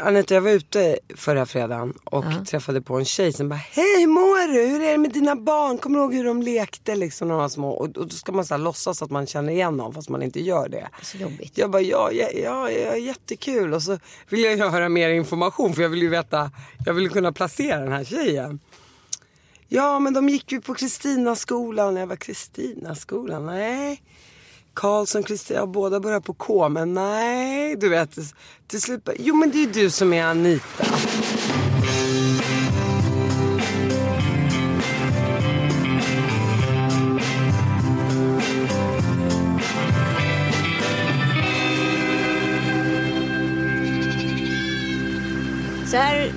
Anita, jag var ute förra fredagen och träffade på en tjej som bara Hej, hur mår du? Hur är det med dina barn? Kommer du ihåg hur de lekte liksom när de var små? Och, och då ska man så här, låtsas att man känner igen dem fast man inte gör det. Så jobbigt. Jag bara, ja, ja, ja, ja jättekul. Och så vill jag ju höra mer information för jag vill ju veta, jag vill kunna placera den här tjejen. Ja, men de gick ju på Kristinaskolan. Jag var Kristinaskolan? Nej. Karlsson, Kristina, båda börjar på K, men nej, du vet. Till slut bara, jo men det är ju du som är Anita. Så här,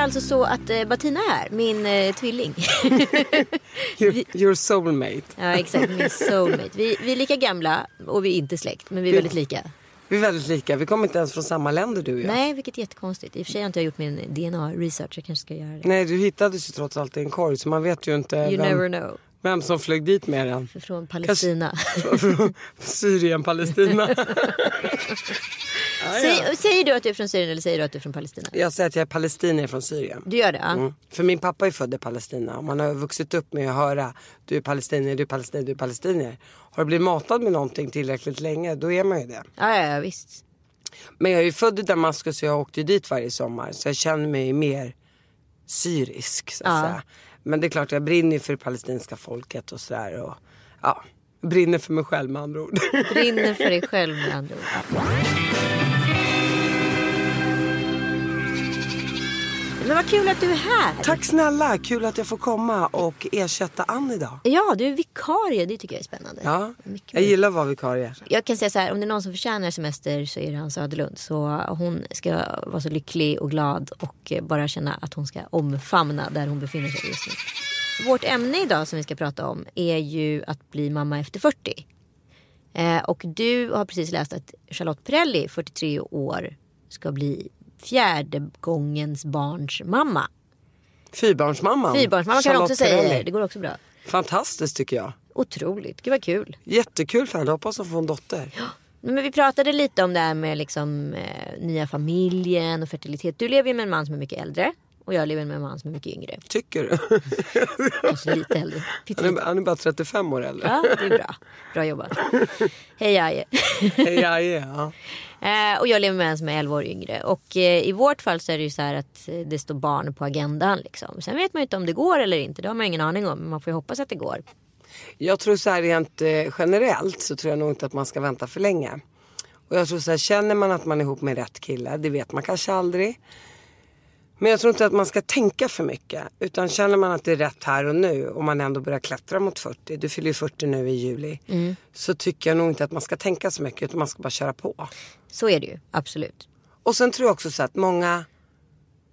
är alltså så att eh, Bettina är min eh, tvilling. Your, your soulmate. ja, exakt, min soulmate. Vi, vi är lika gamla och vi är inte släkt, men vi är väldigt lika. Vi är väldigt lika, vi kommer inte ens från samma länder du och jag. Nej, vilket är jättekonstigt. I och för sig har inte jag gjort min DNA-research, jag kanske ska göra det. Nej, du hittades ju trots allt i en korg så man vet ju inte You vem, never know. vem som flög dit med den. Från Palestina. Från Syrien, Palestina. Säg, säger du att du är från Syrien eller säger du att du är från Palestina? Jag säger att jag är palestinier från Syrien. Du gör det? Ja. Mm. För min pappa är född i Palestina och man har vuxit upp med att höra du är palestinier, du är palestinier, du är palestinier. Har du blivit matad med någonting tillräckligt länge då är man ju det. Ja, ja, ja, visst. Men jag är ju född i Damaskus och jag åkte dit varje sommar så jag känner mig mer syrisk så att Ja. säga. Men det är klart jag brinner ju för det palestinska folket och sådär. Och, ja, brinner för mig själv med andra ord. Brinner för dig själv med andra ord. Men vad kul att du är här. Tack snälla, kul att jag får komma och ersätta Ann idag. Ja, du är vikarie. Det tycker jag är spännande. Ja, Mycket jag gillar att vara vikarie. Jag kan säga så här, om det är någon som förtjänar semester så är det Ann Söderlund. Så hon ska vara så lycklig och glad och bara känna att hon ska omfamna där hon befinner sig just nu. Vårt ämne idag som vi ska prata om är ju att bli mamma efter 40. Eh, och du har precis läst att Charlotte Perrelli, 43 år, ska bli fjärde gångens barns mamma. Fyrbarnsmamman. Fyrbarnsmamma kan man också säga. Perrelli. Det går också bra. Fantastiskt tycker jag. Otroligt. Gud vad kul. Jättekul för henne. Hoppas hon får en dotter. Men vi pratade lite om det här med liksom, eh, nya familjen och fertilitet. Du lever ju med en man som är mycket äldre. Och jag lever med en man som är mycket yngre. Tycker du? Kanske lite äldre. Han är, han är bara 35 år äldre. Ja, det är bra. Bra jobbat. Hej Aje. ja, ja. Eh, och jag lever med en som är 11 år yngre. Och eh, i vårt fall så är det ju så här att eh, det står barn på agendan. Liksom. Sen vet man ju inte om det går eller inte. Det har man ingen aning om. Men man får ju hoppas att det går. Jag tror så här rent eh, generellt så tror jag nog inte att man ska vänta för länge. Och jag tror så här, känner man att man är ihop med rätt kille, det vet man kanske aldrig. Men jag tror inte att man ska tänka för mycket. Utan känner man att det är rätt här och nu och man ändå börjar klättra mot 40, du fyller ju 40 nu i juli. Så tycker jag nog inte att man ska tänka så mycket utan man ska bara köra på. Så är det ju. Absolut. Och sen tror jag också så att många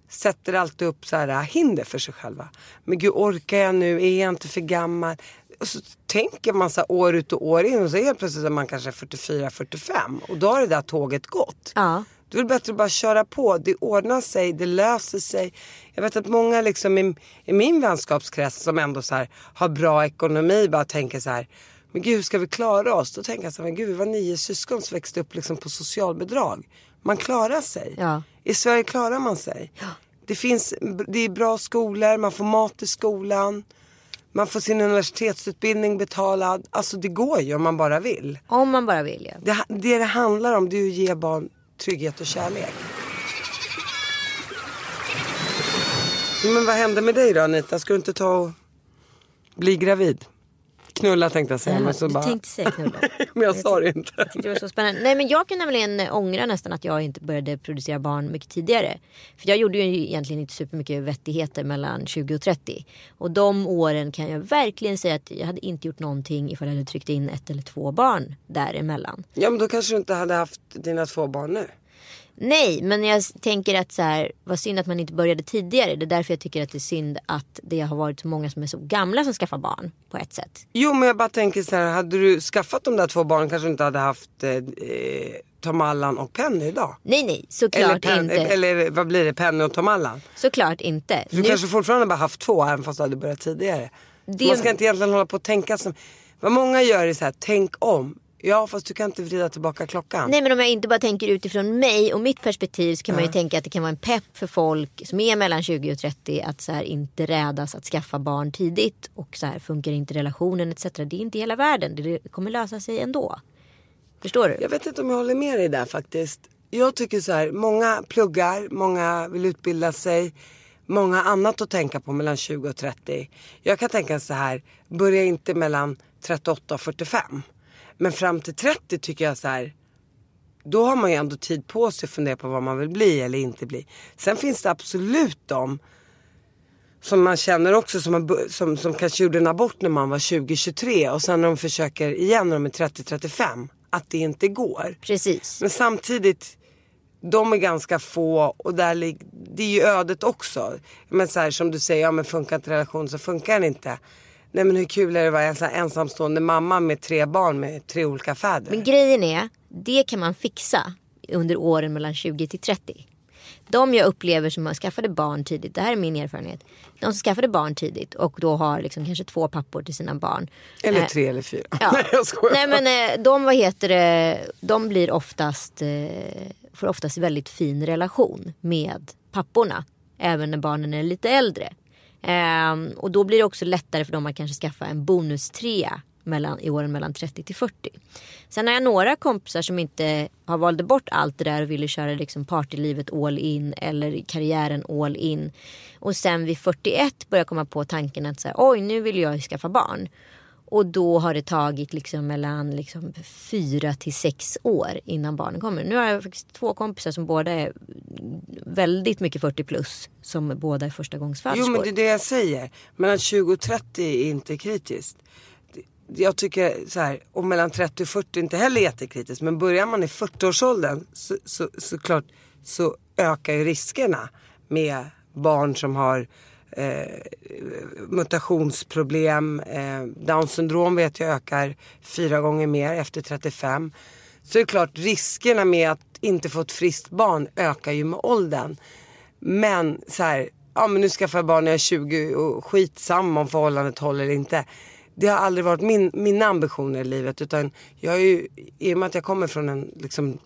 sätter alltid upp så här hinder för sig själva. Men gud orkar jag nu? Är jag inte för gammal? Och så tänker man så här år ut och år in och så helt plötsligt är man kanske 44-45 och då har det där tåget gått. Ja. Då är det bättre att bara köra på. Det ordnar sig, det löser sig. Jag vet att många liksom i, i min vänskapskrets som ändå så här, har bra ekonomi bara tänker så här. Men gud, hur ska vi klara oss? Då tänker jag så här, men gud, vi var nio syskon som växte upp liksom på socialbidrag. Man klarar sig. Ja. I Sverige klarar man sig. Det, finns, det är bra skolor, man får mat i skolan. Man får sin universitetsutbildning betalad. Alltså det går ju om man bara vill. Om man bara vill ja. Det det, det handlar om det är att ge barn trygghet och kärlek. Men vad hände med dig då Anita? Ska du inte ta och bli gravid? Knulla tänkte jag säga. Jaha, men så du bara... tänkte säga knulla. men jag sa det inte. Jag det var så spännande. Nej men jag kan nämligen ångra nästan att jag inte började producera barn mycket tidigare. För jag gjorde ju egentligen inte supermycket vettigheter mellan 20 och 30. Och de åren kan jag verkligen säga att jag hade inte gjort någonting ifall jag hade tryckt in ett eller två barn däremellan. Ja men då kanske du inte hade haft dina två barn nu. Nej, men jag tänker att så här, vad synd att man inte började tidigare. Det är därför jag tycker att det är synd att det har varit så många som är så gamla som skaffar barn på ett sätt. Jo men jag bara tänker så här, hade du skaffat de där två barnen kanske du inte hade haft eh, eh, Tom Allan och Penny idag. Nej, nej, såklart Eller, inte. eller vad blir det, Penny och Tom Allan? Såklart inte. Du kanske fortfarande bara haft två även fast du hade börjat tidigare. Det- Man ska inte egentligen hålla på och tänka som, vad många gör är så här, tänk om. Ja fast du kan inte vrida tillbaka klockan. Nej men om jag inte bara tänker utifrån mig och mitt perspektiv så kan man ju tänka att det kan vara en pepp för folk som är mellan 20 och 30 att så här inte rädas att skaffa barn tidigt och så här funkar inte relationen etc. Det är inte hela världen, det kommer lösa sig ändå. Förstår du? Jag vet inte om jag håller med dig där faktiskt. Jag tycker så här, många pluggar, många vill utbilda sig. Många annat att tänka på mellan 20 och 30. Jag kan tänka så här, börja inte mellan 38 och 45. Men fram till 30 tycker jag så här, då har man ju ändå tid på sig att fundera på vad man vill bli eller inte bli. Sen finns det absolut de som man känner också som, bu- som, som kanske gjorde en abort när man var 20-23 och sen när de försöker igen när de är 30-35 att det inte går. Precis. Men samtidigt, de är ganska få och där det är ju ödet också. Men så här som du säger, ja men funkar inte relation så funkar den inte. Nej men hur kul är det att vara ensamstående mamma med tre barn med tre olika fäder? Men grejen är, det kan man fixa under åren mellan 20 till 30. De jag upplever som skaffade barn tidigt, det här är min erfarenhet. De som skaffade barn tidigt och då har liksom kanske två pappor till sina barn. Eller Eh, tre eller fyra. Ja. Nej jag skojar. Nej men eh, de, vad heter det, de blir oftast, eh, får oftast väldigt fin relation med papporna. Även när barnen är lite äldre. Ehm, och då blir det också lättare för dem att kanske skaffa en bonustrea mellan, i åren mellan 30 till 40. Sen har jag några kompisar som inte har valde bort allt det där och ville köra liksom partylivet all in eller karriären all in. Och sen vid 41 börjar komma på tanken att så här, oj nu vill jag skaffa barn. Och då har det tagit liksom mellan liksom fyra till sex år innan barnen kommer. Nu har jag faktiskt två kompisar som båda är väldigt mycket 40 plus. Som båda är förstagångsföderskor. Jo men det är det jag säger. Mellan 20 och 30 är inte kritiskt. Jag tycker så här, och mellan 30 och 40 är inte heller jättekritiskt. Men börjar man i 40-årsåldern så, så, så klart så ökar ju riskerna med barn som har eh, mutationsproblem. Eh, Down syndrom vet jag ökar fyra gånger mer efter 35. Så det är klart riskerna med att inte få ett friskt barn ökar ju med åldern. Men så här, ja men nu skaffar jag barn när jag är 20 och skitsamma om förhållandet håller eller inte. Det har aldrig varit min, mina ambitioner i livet utan jag är ju, i och med att jag kommer från en liksom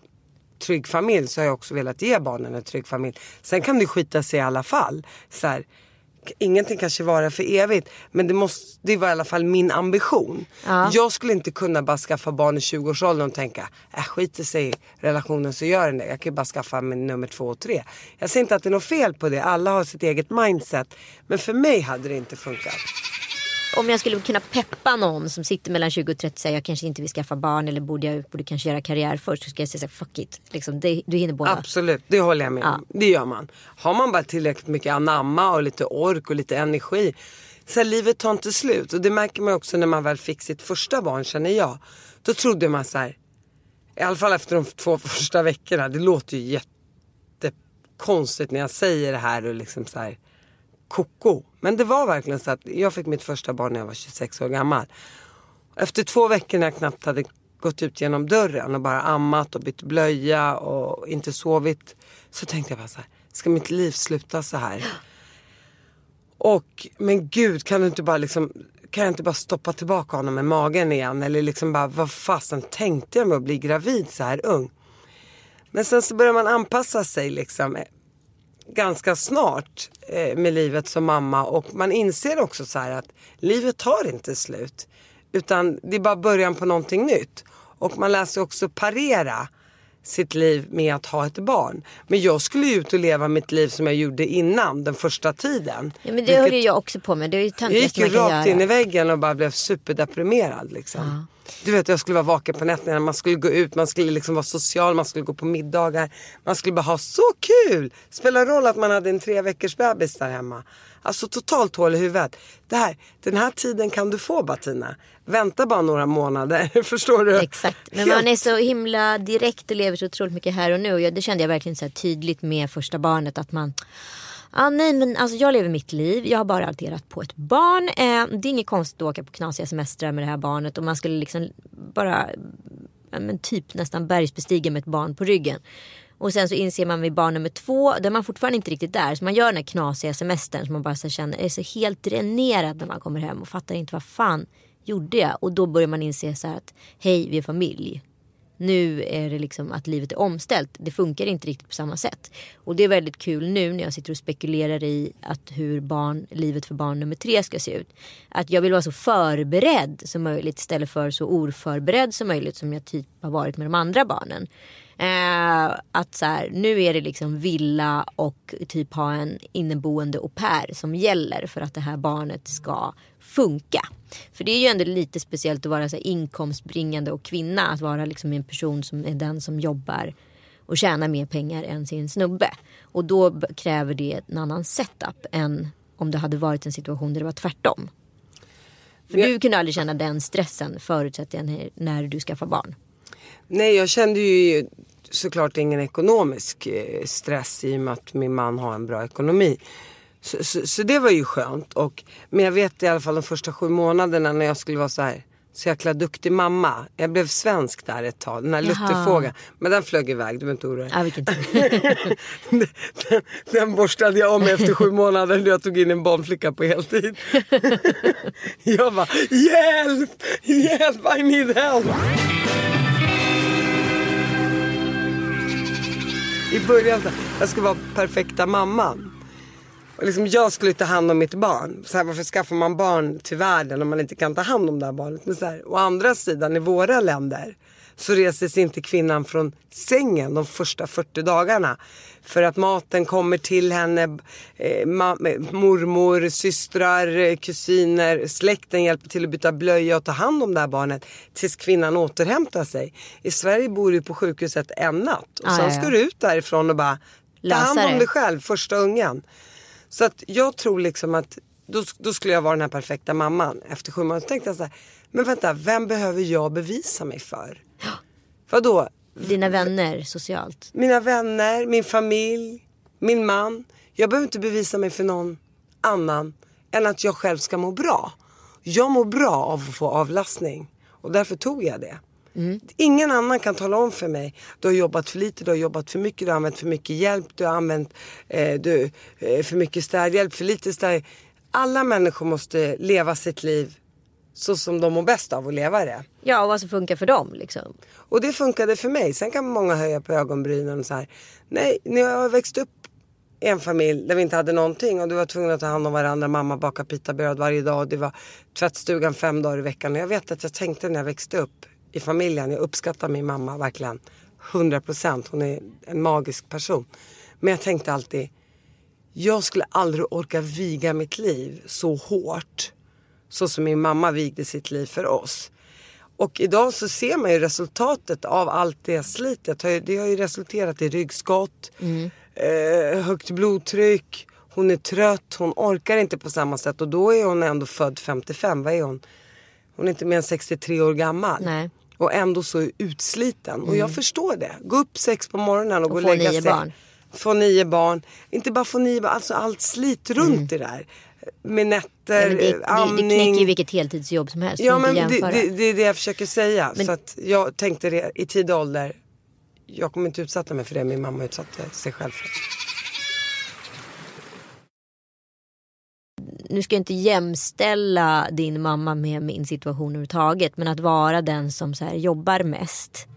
trygg familj så har jag också velat ge barnen en trygg familj. Sen kan det skita sig i alla fall. Så här, ingenting kanske vara för evigt men det, måste, det var i alla fall min ambition. Ja. Jag skulle inte kunna bara skaffa barn i 20-årsåldern och tänka, äh, skiter sig i relationen så gör den det. Jag kan ju bara skaffa min nummer två och tre. Jag säger inte att det är något fel på det, alla har sitt eget mindset. Men för mig hade det inte funkat. Om jag skulle kunna peppa någon som sitter mellan 20 och 30 och säger jag kanske inte vill skaffa barn eller borde jag borde kanske göra karriär först. Så ska jag säga fuck it. Liksom, det, du hinner båda. Absolut, det håller jag med om. Det gör man. Har man bara tillräckligt mycket anamma och lite ork och lite energi. Så livet tar inte slut. Och det märker man också när man väl fick sitt första barn känner jag. Då trodde man så här. I alla fall efter de två första veckorna. Det låter ju jättekonstigt när jag säger det här och liksom så här koko. Men det var verkligen så att jag fick mitt första barn när jag var 26 år gammal. Efter två veckor när jag knappt hade gått ut genom dörren och bara ammat och bytt blöja och inte sovit. Så tänkte jag bara så här, ska mitt liv sluta så här? Och men gud kan du inte bara liksom, kan jag inte bara stoppa tillbaka honom med magen igen? Eller liksom bara, vad fasen tänkte jag med att bli gravid så här ung? Men sen så börjar man anpassa sig liksom ganska snart eh, med livet som mamma och man inser också så att livet tar inte slut. Utan det är bara början på någonting nytt. Och man lär sig också parera sitt liv med att ha ett barn. Men jag skulle ju ut och leva mitt liv som jag gjorde innan den första tiden. Ja, men det höll ju jag också på med. Det är ju jag gick ju rakt in i väggen och bara blev superdeprimerad liksom. Du vet jag skulle vara vaken på nätterna, man skulle gå ut, man skulle liksom vara social, man skulle gå på middagar. Man skulle bara ha så kul! Spelar roll att man hade en tre veckors bebis där hemma. Alltså totalt hål i huvudet. Det här, den här tiden kan du få Bettina. Vänta bara några månader, förstår du? Exakt. Men man är så himla direkt och lever så otroligt mycket här och nu. Och det kände jag verkligen så här tydligt med första barnet. Att man... Ah, nej men alltså jag lever mitt liv. Jag har bara adderat på ett barn. Eh, det är inget konstigt att åka på knasiga semestrar med det här barnet. Och man skulle liksom bara ja, men typ nästan bergsbestiga med ett barn på ryggen. Och sen så inser man vid barn nummer två, där man fortfarande inte riktigt där. Så man gör den här knasiga semestern som man bara så känner är så helt dränerad när man kommer hem och fattar inte vad fan gjorde jag? Och då börjar man inse så här att hej vi är familj. Nu är det liksom att livet är omställt. Det funkar inte riktigt på samma sätt. Och det är väldigt kul nu när jag sitter och spekulerar i att hur barn, livet för barn nummer tre ska se ut. Att jag vill vara så förberedd som möjligt istället för så oförberedd som möjligt som jag typ har varit med de andra barnen. Eh, att så här, nu är det liksom villa och typ ha en inneboende au pair som gäller för att det här barnet ska funka. För det är ju ändå lite speciellt att vara så här inkomstbringande och kvinna. Att vara liksom en person som är den som jobbar och tjänar mer pengar än sin snubbe. Och då kräver det en annan setup än om det hade varit en situation där det var tvärtom. För du kunde aldrig känna den stressen när- när du skaffar barn. Nej, jag kände ju såklart ingen ekonomisk eh, stress i och med att min man har en bra ekonomi. Så, så, så det var ju skönt. Och, men jag vet i alla fall de första sju månaderna när jag skulle vara så här så jäkla duktig mamma. Jag blev svensk där ett tag, den här Jaha. lutterfågeln. Men den flög iväg, du behöver inte oroa dig. Ja, vilken tur. den, den borstade jag om efter sju månader när jag tog in en barnflicka på heltid. jag bara, hjälp, hjälp, I need help. I början, så jag skulle vara perfekta mamman. Och liksom jag skulle ta hand om mitt barn. Så här, varför skaffar man barn till världen om man inte kan ta hand om det här barnet? Men så här, å andra sidan, i våra länder så reser sig inte kvinnan från sängen de första 40 dagarna. För att maten kommer till henne, eh, eh, mormor, systrar, eh, kusiner, släkten hjälper till att byta blöja och ta hand om det här barnet tills kvinnan återhämtar sig. I Sverige bor du på sjukhuset en natt och Ah, sen ska du ut därifrån och bara ta hand om dig själv, första ungen. Så att jag tror liksom att då, då skulle jag vara den här perfekta mamman efter sju månader. Så tänkte jag så här, men vänta, vem behöver jag bevisa mig för? Vadå? Dina vänner socialt. Mina vänner, min familj, min man. Jag behöver inte bevisa mig för någon annan än att jag själv ska må bra. Jag mår bra av att få avlastning och därför tog jag det. Ingen annan kan tala om för mig. Du har jobbat för lite, du har jobbat för mycket, du har använt för mycket hjälp, du har använt eh, du, eh, för mycket städhjälp, för lite städhjälp. Alla människor måste leva sitt liv så som de mår bäst av att leva det. Ja, och vad som funkar för dem liksom. Och det funkade för mig. Sen kan många höja på ögonbrynen och så här. Nej, när jag växte upp i en familj där vi inte hade någonting och du var tvungen att ta hand om varandra. Mamma bakade pitabröd varje dag och det var tvättstugan fem dagar i veckan. Och jag vet att jag tänkte när jag växte upp i familjen. Jag uppskattar min mamma verkligen. 100 procent. Hon är en magisk person. Men jag tänkte alltid. Jag skulle aldrig orka viga mitt liv så hårt. Så som min mamma vigde sitt liv för oss. Och idag så ser man ju resultatet av allt det slitet. Det har ju- resulterat i ryggskott, eh, högt blodtryck, hon är trött, hon orkar inte på samma sätt. Och då är hon ändå född 55, vad är hon? Hon är inte mer än 63 år gammal. Nej. Och ändå så utsliten. Och jag förstår det. Gå upp sex på morgonen och, gå och få lägga sig. barn. Få nio barn. Inte bara få nio barn, alltså allt slit runt det där. Med nätter, Ja, det, det, det amning. knäcker ju vilket heltidsjobb som helst. Ja men det, det, det är det jag försöker säga. Men- Så att jag tänkte det i tidig ålder. Jag kommer inte utsätta mig för det min mamma utsatte sig själv för. nu ska jag inte jämställa din mamma med min situation överhuvudtaget. Men att vara den som så här jobbar mest.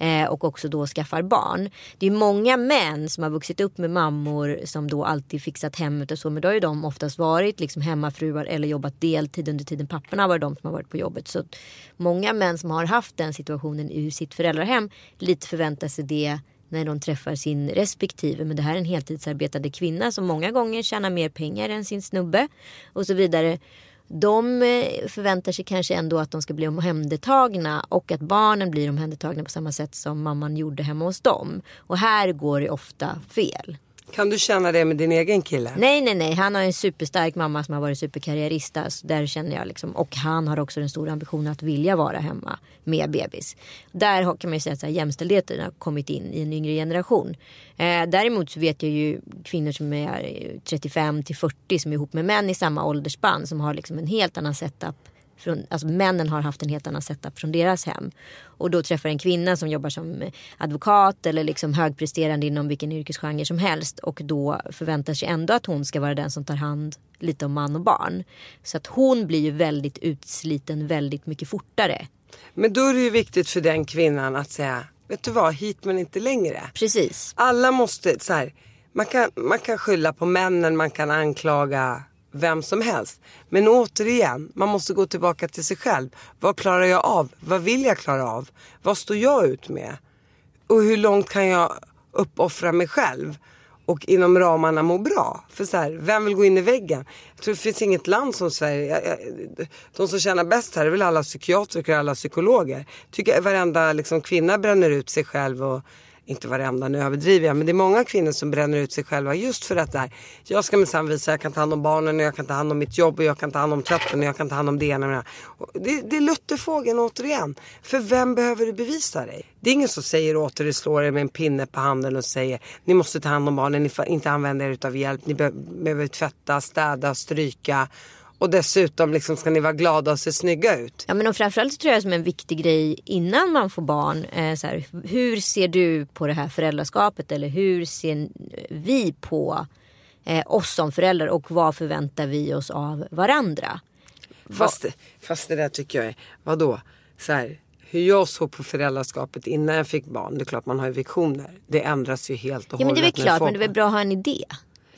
Eh, och också då skaffar barn. Det är många män som har vuxit upp med mammor som då alltid fixat hemmet och så. Men då har ju de oftast varit liksom hemmafruar eller jobbat deltid under tiden papporna har varit de som har varit på jobbet. Så många män som har haft den situationen i sitt föräldrahem lite förväntar sig det när de träffar sin respektive. Men det här är en heltidsarbetande kvinna som många gånger tjänar mer pengar än sin snubbe och så vidare. De eh, förväntar sig kanske ändå att de ska bli omhändertagna och att barnen blir omhändertagna på samma sätt som mamman gjorde hemma hos dem. Och här går det ofta fel. Kan du känna det med din egen kille? Nej, nej, nej. Han har en superstark mamma som har varit superkarriärista. Så där känner jag liksom. Och han har också den stora ambitionen att vilja vara hemma med bebis. Där kan man ju säga att jämställdheten har kommit in i en yngre generation. Eh, däremot så vet jag ju kvinnor som är eh, 35 till 40 som är ihop med män i samma åldersspann som har liksom en helt annan setup från, alltså männen har haft en helt annan setup från deras hem. Och då träffar en kvinna som jobbar som advokat eller liksom högpresterande inom vilken yrkesgenre som helst. Och då förväntar sig ändå att hon ska vara den som tar hand lite om man och barn. Så att hon blir ju väldigt utsliten väldigt mycket fortare. Men då är det ju viktigt för den kvinnan att säga, vet du vad, hit men inte längre. Precis. Alla måste, så här, man kan, man kan skylla på männen, man kan anklaga vem som helst. Men återigen, man måste gå tillbaka till sig själv. Vad klarar jag av? Vad vill jag klara av? Vad står jag ut med? Och hur långt kan jag uppoffra mig själv? Och inom ramarna må bra. För så här, vem vill gå in i väggen? Jag tror det finns inget land som Sverige. De som tjänar bäst här är väl alla psykiatriker och alla psykologer. Tycker varenda liksom, kvinna bränner ut sig själv och inte varenda, nu överdriver jag, men det är många kvinnor som bränner ut sig själva just för att det här. jag ska minsann visa, jag kan ta hand om barnen och jag kan ta hand om mitt jobb och jag kan ta hand om tvätten och jag kan ta hand om det ena med det Det, det är luttefågeln återigen. För vem behöver du bevisa dig? Det är ingen som säger åt dig, slår dig med en pinne på handen och säger ni måste ta hand om barnen, ni får inte använda er av hjälp, ni behöver tvätta, städa, stryka och dessutom liksom ska ni vara glada och se snygga ut. Ja men och framförallt tror jag som en viktig grej innan man får barn. Eh, så här, hur ser du på det här föräldraskapet? Eller hur ser vi på eh, oss som föräldrar? Och vad förväntar vi oss av varandra? Fast, fast det där tycker jag är, vadå? Så här, hur jag såg på föräldraskapet innan jag fick barn. Det är klart man har ju visioner. Det ändras ju helt och ja, hållet. Men det är väl klart men det är väl bra att ha en idé.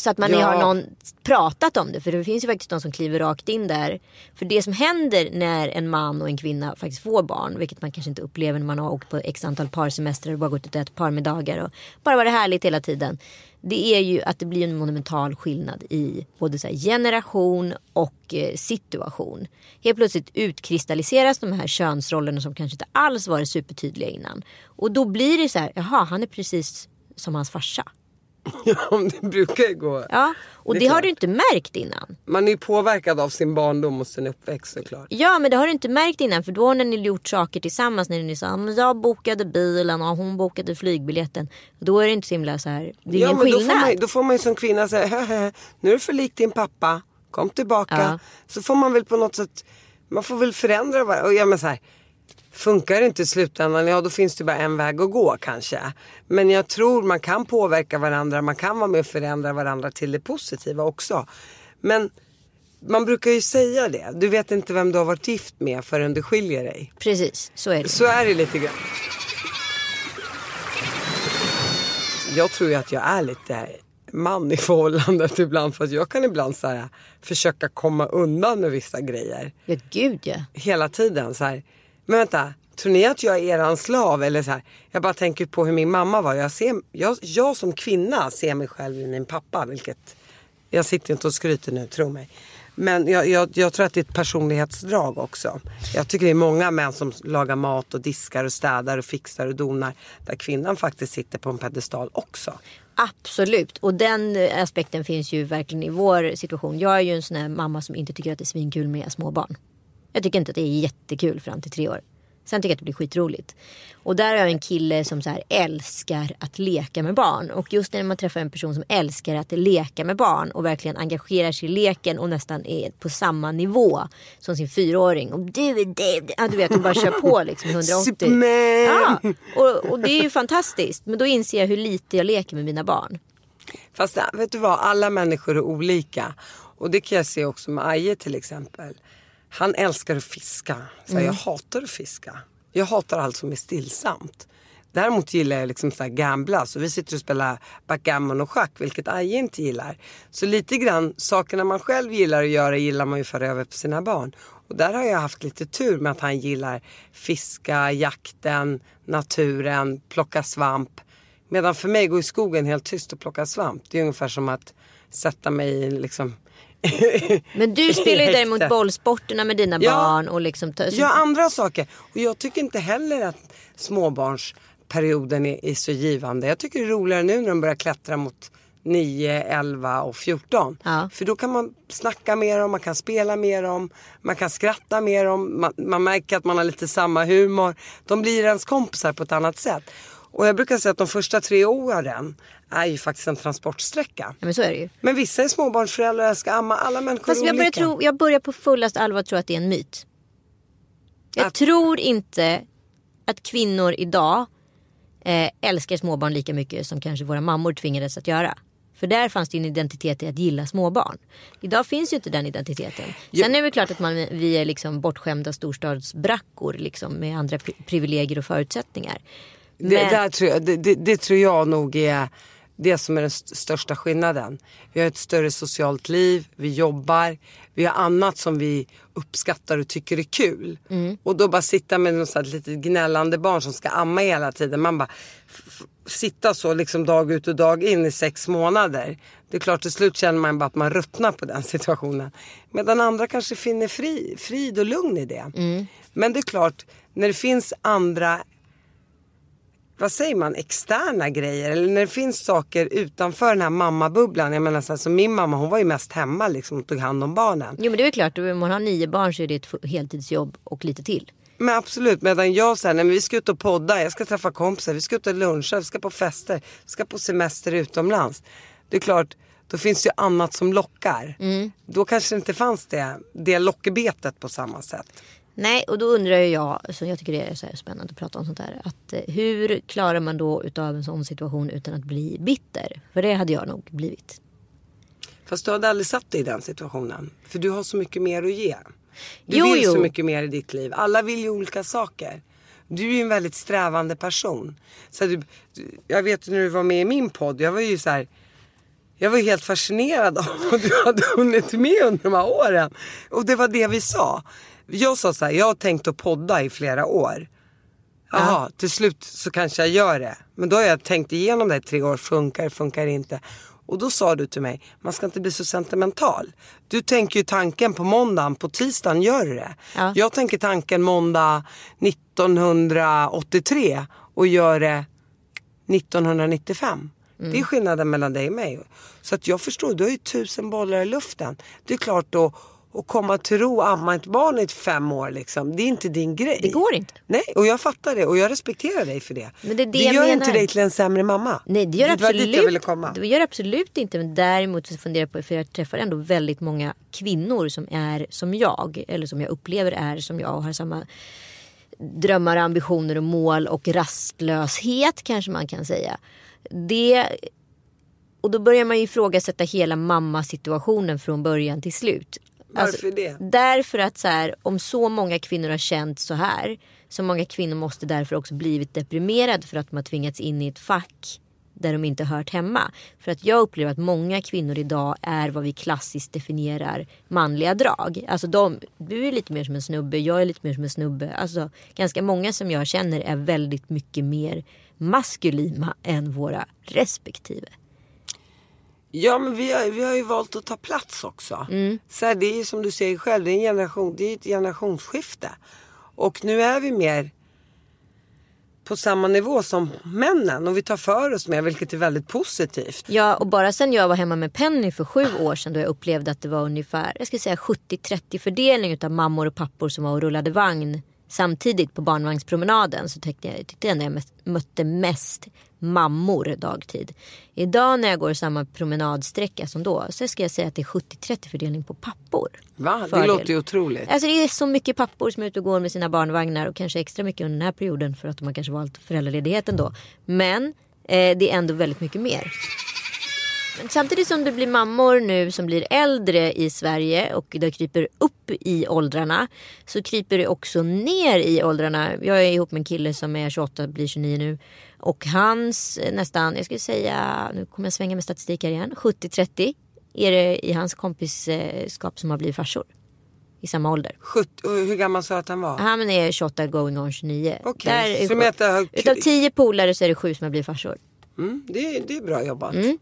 Så att man ja. har någon pratat om det. För det finns ju faktiskt de som kliver rakt in där. För det som händer när en man och en kvinna faktiskt får barn. Vilket man kanske inte upplever när man har åkt på x antal parsemestrar och bara gått ut ett par med dagar. Och bara varit härligt hela tiden. Det är ju att det blir en monumental skillnad i både så generation och eh, situation. Helt plötsligt utkristalliseras de här könsrollerna som kanske inte alls varit supertydliga innan. Och då blir det så här, jaha han är precis som hans farsa. Ja, det brukar ju gå. Ja, och det, det har du inte märkt innan. Man är ju påverkad av sin barndom och sin uppväxt såklart. Ja, men det har du inte märkt innan. För då har ni gjort saker tillsammans. När ni sa, jag bokade bilen och hon bokade flygbiljetten. Då är det inte så himla så här, det är ja, ingen men skillnad. Då får, man, då får man ju som kvinna säga, nu är du för lik din pappa. Kom tillbaka. Ja. Så får man väl på något sätt, man får väl förändra varandra. Ja, men så här, Funkar det inte i slutändan, ja då finns det bara en väg att gå kanske. Men jag tror man kan påverka varandra, man kan vara med och förändra varandra till det positiva också. Men man brukar ju säga det. Du vet inte vem du har varit gift med förrän du skiljer dig. Precis, så är det. Så är det lite grann. Jag tror ju att jag är lite man i förhållandet ibland. För att jag kan ibland så här, försöka komma undan med vissa grejer. Ja, gud ja. Hela tiden så här men vänta, tror ni att jag är eran slav? Eller så här, jag bara tänker på hur min mamma var. Jag, ser, jag, jag som kvinna ser mig själv i min pappa. Vilket, jag sitter inte och skryter nu, tro mig. Men jag, jag, jag, tror att det är ett personlighetsdrag också. Jag tycker det är många män som lagar mat och diskar och städar och fixar och donar. Där kvinnan faktiskt sitter på en pedestal också. Absolut, och den eh, aspekten finns ju verkligen i vår situation. Jag är ju en sån här mamma som inte tycker att det är svinkul med småbarn. Jag tycker inte att det är jättekul fram till tre år. Sen tycker jag att det blir skitroligt. Och där har jag en kille som så här älskar att leka med barn. Och just när man träffar en person som älskar att leka med barn och verkligen engagerar sig i leken och nästan är på samma nivå som sin fyraåring. Och du är David. Ja, du vet, och bara kör på liksom 180. Superman! Ja, och, och det är ju fantastiskt. Men då inser jag hur lite jag leker med mina barn. Fast vet du vad, alla människor är olika. Och det kan jag se också med Aje till exempel. Han älskar att fiska. Så mm. Jag hatar att fiska. Jag hatar allt som är stillsamt. Däremot gillar jag liksom så här gambla. Så vi sitter och spelar backgammon och schack, vilket Aje inte gillar. Så lite grann, sakerna man själv gillar att göra gillar man ju föra över på sina barn. Och där har jag haft lite tur med att han gillar fiska, jakten, naturen, plocka svamp. Medan för mig, gå i skogen helt tyst och plocka svamp. Det är ungefär som att sätta mig i liksom Men du spelar ju däremot bollsporterna med dina Ja. barn och liksom... ta- Ja, andra saker. Och jag tycker inte heller att småbarnsperioden är, är så givande. Jag tycker det är roligare nu när de börjar klättra mot 9, 11 och 14. Ja. För då kan man snacka med dem, man kan spela med dem, man kan skratta med dem, man, man märker att man har lite samma humor. De blir ens kompisar på ett annat sätt. Och jag brukar säga att de första tre åren är ju faktiskt en transportsträcka. Ja, men så är det ju. Men vissa är småbarnsföräldrar, jag ska amma, alla människor Fast är jag börjar, olika. tro, jag börjar på fullast allvar tro att det är en myt. Jag Att- tror inte att kvinnor idag eh, älskar småbarn lika mycket som kanske våra mammor tvingades att göra. För där fanns det en identitet i att gilla småbarn. Idag finns ju inte den identiteten. Sen är det klart att man, vi är liksom bortskämda storstadsbrackor liksom, med andra pri- privilegier och förutsättningar. Det, Men- där tror jag, det, det, det tror jag nog är det som är den st- största skillnaden. Vi har ett större socialt liv, vi jobbar, vi har annat som vi uppskattar och tycker är kul. Mm. Och då bara sitta med något sånt här litet gnällande barn som ska amma hela tiden. Man bara sitta så liksom dag ut och dag in i sex månader. Det är klart till slut känner man bara att man ruttnar på den situationen. Medan andra kanske finner fri, frid och lugn i det. Mm. Men det är klart, när det finns andra vad säger man, externa grejer. Eller när det finns saker utanför den här mammabubblan. Jag menar så som min mamma hon var ju mest hemma liksom och tog hand om barnen. Jo men det är klart, om man har nio barn så är det ett heltidsjobb och lite till. Men absolut, medan jag säger nej men vi ska ut och podda, jag ska träffa kompisar, vi ska ut och luncha, vi ska på fester, vi ska på semester utomlands. Det är klart, då finns ju annat som lockar. Då kanske det inte fanns det, det lockbetet på samma sätt. Nej, och då undrar jag, så jag tycker det är så spännande att prata om sånt här. Att, eh, hur klarar man då utav en sån situation utan att bli bitter? För det hade jag nog blivit. Fast du hade aldrig satt dig i den situationen. För du har så mycket mer att ge. Du Jo, vill jo. så mycket mer i ditt liv. Alla vill ju olika saker. Du är ju en väldigt strävande person. Så du, jag vet när du var med i min podd, jag var ju så här. Jag var helt fascinerad av vad du hade hunnit med under de här åren. Och det var det vi sa. Jag sa så här, jag har tänkt att podda i flera år. Jaha, till slut så kanske jag gör det. Men då har jag tänkt igenom det i tre år, funkar funkar inte. Och då sa du till mig, man ska inte bli så sentimental. Du tänker ju tanken på måndagen, på tisdagen gör du det. Ja. Jag tänker tanken måndag 1983 och gör det 1995. Det är skillnaden mellan dig och mig. Så att jag förstår, du har ju tusen bollar i luften. Det är klart då att komma till ro och amma ett barn i fem år liksom. Det är inte din grej. Det går inte. Nej, och jag fattar det och jag respekterar dig för det. Men det är det det gör inte dig till en sämre mamma. Nej det gör det absolut, dit jag ville komma. det gör absolut inte. Men däremot så funderar jag på, för jag träffar ändå väldigt många kvinnor som är som jag. Eller som jag upplever är som jag och har samma drömmar, ambitioner och mål och rastlöshet kanske man kan säga. Det, och då börjar man ju ifrågasätta hela mammasituationen från början till slut. Alltså, Varför det? Därför att så här, om så många kvinnor har känt så här. Så många kvinnor måste därför också blivit deprimerade för att de har tvingats in i ett fack där de inte hört hemma. För att jag upplever att många kvinnor idag är vad vi klassiskt definierar manliga drag. Alltså de, du är lite mer som en snubbe, jag är lite mer som en snubbe. Alltså ganska många som jag känner är väldigt mycket mer maskulina än våra respektive. Ja men vi har, vi har ju valt att ta plats också. Mm. Så här, det är ju som du säger själv, det är, en generation, det är ett generationsskifte. Och nu är vi mer på samma nivå som männen och vi tar för oss mer vilket är väldigt positivt. Ja och bara sen jag var hemma med Penny för sju år sedan då jag upplevde att det var ungefär jag ska säga 70-30 fördelning utav mammor och pappor som var och rullade vagn samtidigt på barnvagnspromenaden så tyckte jag, tyckte jag ändå jag mötte mest mammor dagtid. Idag när jag går samma promenadsträcka som då så ska jag säga att det är 70-30 fördelning på pappor. Va? Det Fördel. låter ju otroligt. Alltså det är så mycket pappor som är ute och går med sina barnvagnar och kanske extra mycket under den här perioden för att de har kanske valt föräldraledigheten då. Men eh, det är ändå väldigt mycket mer. Men Samtidigt som det blir mammor nu som blir äldre i Sverige och det kryper upp i åldrarna så kryper det också ner i åldrarna. Jag är ihop med en kille som är 28, blir 29 nu. Och hans eh, nästan, jag skulle säga, nu kommer jag svänga med statistik här igen, 70-30 är det i hans kompisskap som har blivit farsor. I samma ålder. 70, och hur gammal sa du att han var? Han är 28 going on 29. Okej, Där Utav 10 polare så är det 7 som har blivit farsor. Mm, det, är- det är bra jobbat. Mm.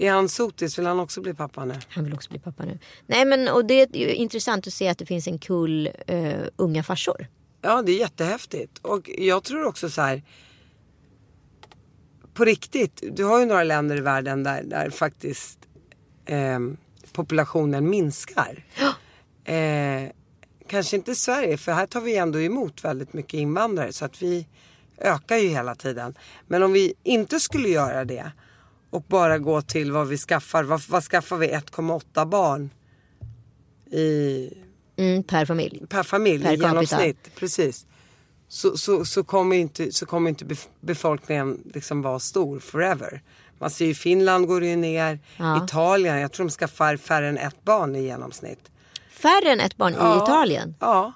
Är han sotis? Vill han också bli pappa nu? Han vill också bli pappa nu. Nej men och det är intressant att se att det finns en kull eh, unga farsor. Ja, det är jättehäftigt. Och jag tror också så här. På riktigt, du har ju några länder i världen där, där faktiskt eh, populationen minskar. Eh, kanske inte Sverige, för här tar vi ändå emot väldigt mycket invandrare. Så att vi ökar ju hela tiden. Men om vi inte skulle göra det och bara gå till vad vi skaffar. Vad, vad skaffar vi? 1,8 barn i Mm, per familj. per familj Per i genomsnitt. Precis. Så, så, så kommer inte, så kommer inte bef- befolkningen liksom vara stor forever. Man ser ju Finland går ju ner. Ja. Italien, jag tror de skaffar färre än ett barn i genomsnitt. Färre än ett barn i Italien. Ja.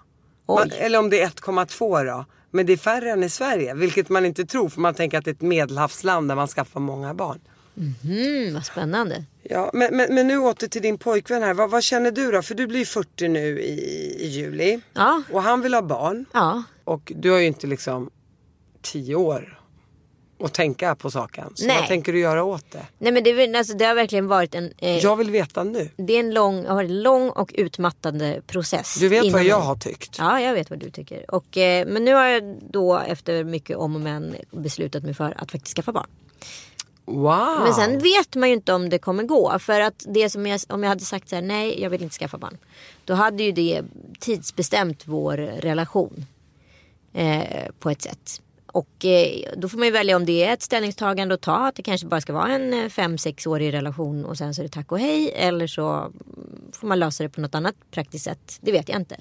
Man, eller om det är 1,2 då. Men det är färre än i Sverige. Vilket man inte tror för man tänker att det är ett medelhavsland där man skaffar många barn. Mm, vad spännande. Ja, men, men, men nu åter till din pojkvän här. Vad, vad känner du då? För du blir 40 nu i, i juli. Ja. Och han vill ha barn. Ja. Och du har ju inte liksom 10 år att tänka på saken. Så Nej. vad tänker du göra åt det? Nej men det, alltså, det har verkligen varit en, eh, Jag vill veta nu. det är en lång, har varit en lång och utmattande process. Du vet vad jag har tyckt. Ja, jag vet vad du tycker. Och, eh, men nu har jag då efter mycket om och men beslutat mig för att faktiskt skaffa barn. Wow. Men sen vet man ju inte om det kommer gå. För att det som jag, om jag hade sagt så här, nej jag vill inte skaffa barn. Då hade ju det tidsbestämt vår relation. Eh, på ett sätt. Och eh, då får man ju välja om det är ett ställningstagande att ta. Att det kanske bara ska vara en eh, fem sexårig relation och sen så är det tack och hej. Eller så får man lösa det på något annat praktiskt sätt. Det vet jag inte.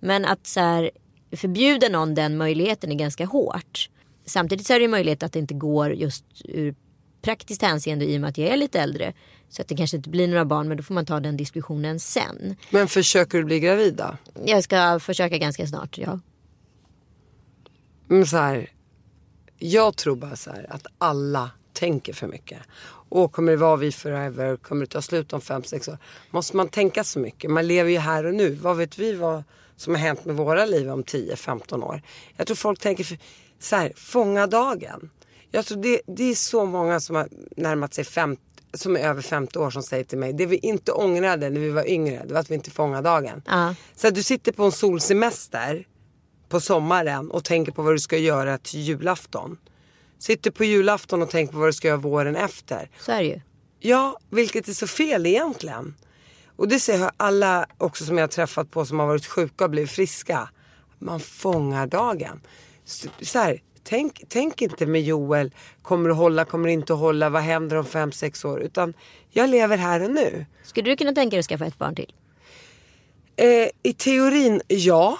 Men att så här, förbjuda någon den möjligheten är ganska hårt. Samtidigt så är det ju möjligt att det inte går just ur praktiskt hänseende i och med att jag är lite äldre. Så att det kanske inte blir några barn men då får man ta den diskussionen sen. Men försöker du bli gravid då? Jag ska försöka ganska snart, ja. Men så här, jag tror bara så här att alla tänker för mycket. Och kommer det vara vi forever? Kommer det ta slut om fem sex år? Måste man tänka så mycket? Man lever ju här och nu. Vad vet vi vad som har hänt med våra liv om 10-15 år? Jag tror folk tänker för, så här, fånga dagen. Jag tror det, det är så många som har närmat sig 50 som är över 50 år som säger till mig, det vi inte ångrade när vi var yngre, det var att vi inte fångade dagen. Ja. Så att du sitter på en solsemester på sommaren och tänker på vad du ska göra till julafton. Sitter på julafton och tänker på vad du ska göra våren efter. Så är det ju. Ja, vilket är så fel egentligen. Och det ser jag alla också som jag har träffat på som har varit sjuka och blivit friska. Man fångar dagen. Så, så här, tänk, tänk inte med Joel, kommer det hålla, kommer inte att hålla, vad händer om fem sex år? Utan jag lever här och nu. Skulle du kunna tänka dig att skaffa ett barn till? Eh, I teorin, ja.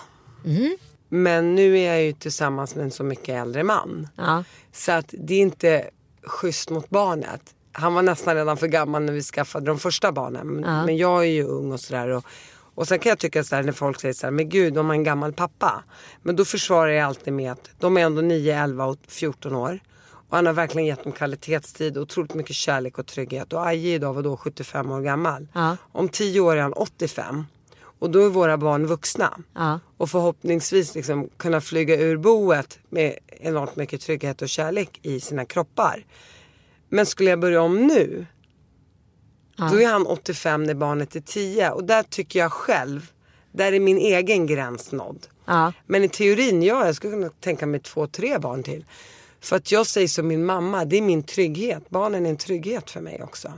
Men nu är jag ju tillsammans med en så mycket äldre man. Ja. Så att det är inte schysst mot barnet. Han var nästan redan för gammal när vi skaffade de första barnen. Men, men jag är ju ung och sådär. Och, sen kan jag tycka så här när folk säger så här, men gud de har en gammal pappa. Men då försvarar jag alltid med att de är ändå 9, 11 och 14 år. Och han har verkligen gett dem kvalitetstid och otroligt mycket kärlek och trygghet. Och Aje idag var då 75 år gammal. Ja. Om 10 år är han 85. Och då är våra barn vuxna. Ja. Och förhoppningsvis liksom kunna flyga ur boet med enormt mycket trygghet och kärlek i sina kroppar. Men skulle jag börja om nu. Då är han 85 när barnet är 10. Och där tycker jag själv, där är min egen gräns nådd. Ja. Men i teorin, ja, jag skulle kunna tänka mig två, tre barn till. För att jag säger som min mamma, det är min trygghet. Barnen är en trygghet för mig också.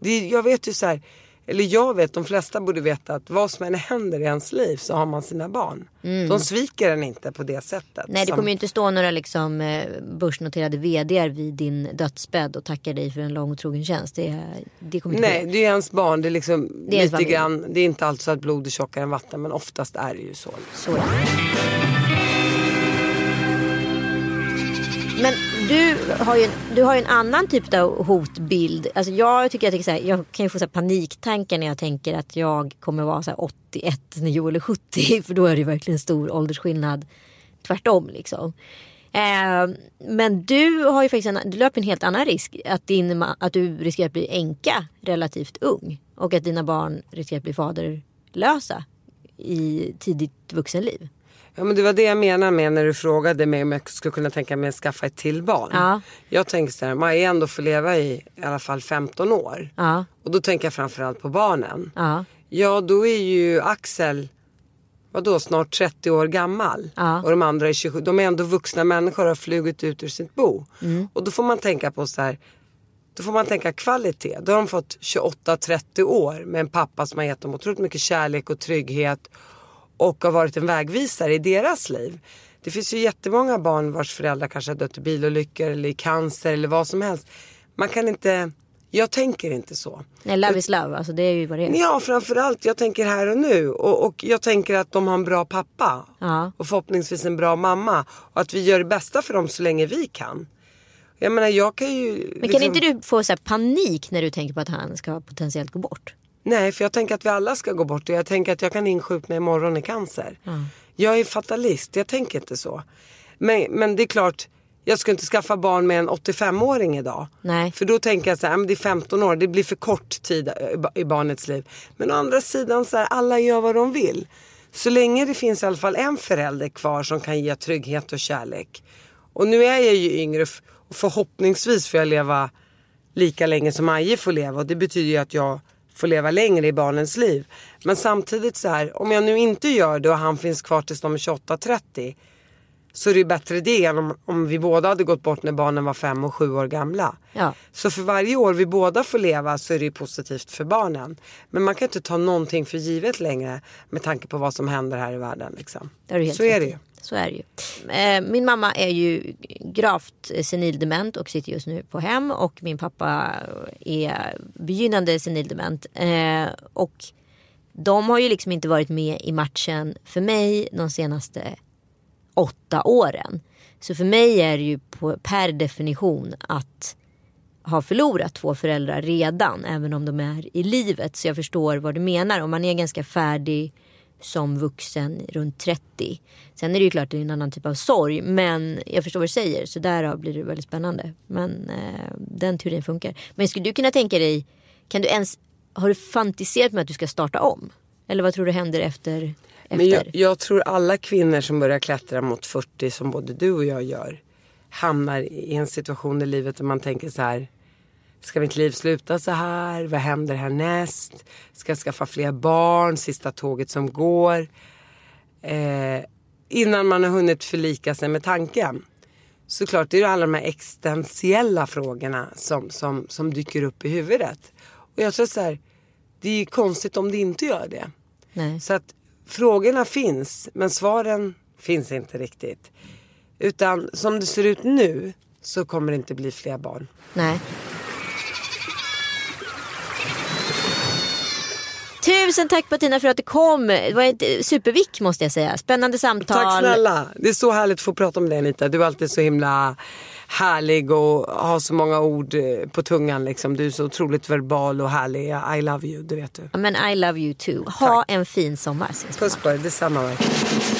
Det, är- jag vet ju så här, eller jag vet, de flesta borde veta att vad som än händer i ens liv så har man sina barn. De sviker en inte på det sättet. Nej det som- kommer ju inte stå några liksom, eh, börsnoterade vdar vid din dödsbädd och tackar dig för en lång och trogen tjänst. Det, det kommer inte Nej, ske. det är ens barn. Det är liksom Det är lite grann, det är inte alltid så att blod är tjockare än vatten men oftast är det ju så. Så det. Men du har ju, du har en annan typ av hotbild. Alltså jag tycker jag, det så här, jag kan ju få så här paniktankar när jag tänker att jag kommer vara så här 81 när Joel är 70. För då är det ju verkligen stor åldersskillnad. Tvärtom liksom. Eh, men du har ju faktiskt en, du löper en helt annan risk. Att, din, att du riskerar att bli änka relativt ung. Och att dina barn riskerar att bli faderlösa i tidigt vuxenliv. Ja men det var det jag menade med när du frågade mig om jag skulle kunna tänka mig att skaffa ett till barn. Ja. Jag tänker så här, man är ändå får leva i i alla fall 15 år. Ja. Och då tänker jag framförallt på barnen. Ja. Ja då är ju Axel, vadå snart 30 år gammal. Ja. Och de andra är 27. De är ändå vuxna människor och har flugit ut ur sitt bo. Mm. Och då får man tänka på så här. Då får man tänka kvalitet. Då har de fått 28-30 år med en pappa som har gett dem otroligt mycket kärlek och trygghet. Och har varit en vägvisare i deras liv. Det finns ju jättemånga barn vars föräldrar kanske har dött i bilolyckor eller i cancer eller vad som helst. Man kan inte, jag tänker inte så. Nej, love is love. Alltså det är ju vad det är. Ja, framförallt jag tänker här och nu. Och, och jag tänker att de har en bra pappa. Ja. Och förhoppningsvis en bra mamma. Och att vi gör det bästa för dem så länge vi kan. Jag menar jag kan ju... liksom- Men kan inte du få så panik när du tänker på att han ska potentiellt gå bort? Nej, för jag tänker att vi alla ska gå bort. Och jag tänker att jag kan insjukna imorgon i cancer. Jag är fatalist, jag tänker inte så. Men, men det är klart, jag ska inte skaffa barn med en 85-åring idag. Nej. För då tänker jag så här, "Ja, men det är 15 år, det blir för kort tid i ba- i barnets liv. Men å andra sidan, så här, alla gör vad de vill. Så länge det finns i alla fall en förälder kvar som kan ge trygghet och kärlek. Och nu är jag ju yngre och förhoppningsvis får jag leva lika länge som Aje får leva. Och det betyder ju att jag får leva längre i barnens liv. Men samtidigt så här, om jag nu inte gör det och han finns kvar tills de är 28-30. Så är det ju bättre det än om, om vi båda hade gått bort när barnen var fem och sju år gamla. Ja. Så för varje år vi båda får leva så är det ju positivt för barnen. Men man kan inte ta någonting för givet längre med tanke på vad som händer här i världen. Liksom. Så är det ju. Så är det ju. Eh, min mamma är ju gravt senildement och sitter just nu på hem. Och min pappa är begynnande senildement. Eh, och de har ju liksom inte varit med i matchen för mig de senaste åtta åren. Så för mig är det ju på, per definition att ha förlorat två föräldrar redan. Även om de är i livet. Så jag förstår vad du menar. Om man är ganska färdig som vuxen runt 30. Sen är det ju klart det är en annan typ av sorg. Men jag förstår vad du säger. Så där blir det väldigt spännande. Men eh, den teorin funkar. Men skulle du kunna tänka dig. Kan du ens. Har du fantiserat med att du ska starta om? Eller vad tror du händer efter? efter? Men jag, jag tror alla kvinnor som börjar klättra mot 40 som både du och jag gör. Hamnar i en situation i livet där man tänker så här. Ska mitt liv sluta så här? Vad händer härnäst? Ska jag skaffa fler barn? Sista tåget som går. Eh, innan man har hunnit förlika sig med tanken. Såklart, det är ju alla de här existentiella frågorna som, som, som dyker upp i huvudet. Och jag tror så här, det är ju konstigt om det inte gör det. Nej. Så att frågorna finns, men svaren finns inte riktigt. Utan som det ser ut nu så kommer det inte bli fler barn. Nej. Tusen tack Bettina för att du kom. Det var ett supervick måste jag säga. Spännande samtal. Tack snälla. Det är så härligt att få prata med dig Anita. Du är alltid så himla härlig och har så många ord eh, på tungan. Liksom. Du är så otroligt verbal och härlig. I love you, det vet du. Men I love you too. Ha Tack. en fin sommar. Puss på dig, detsamma. verkligen.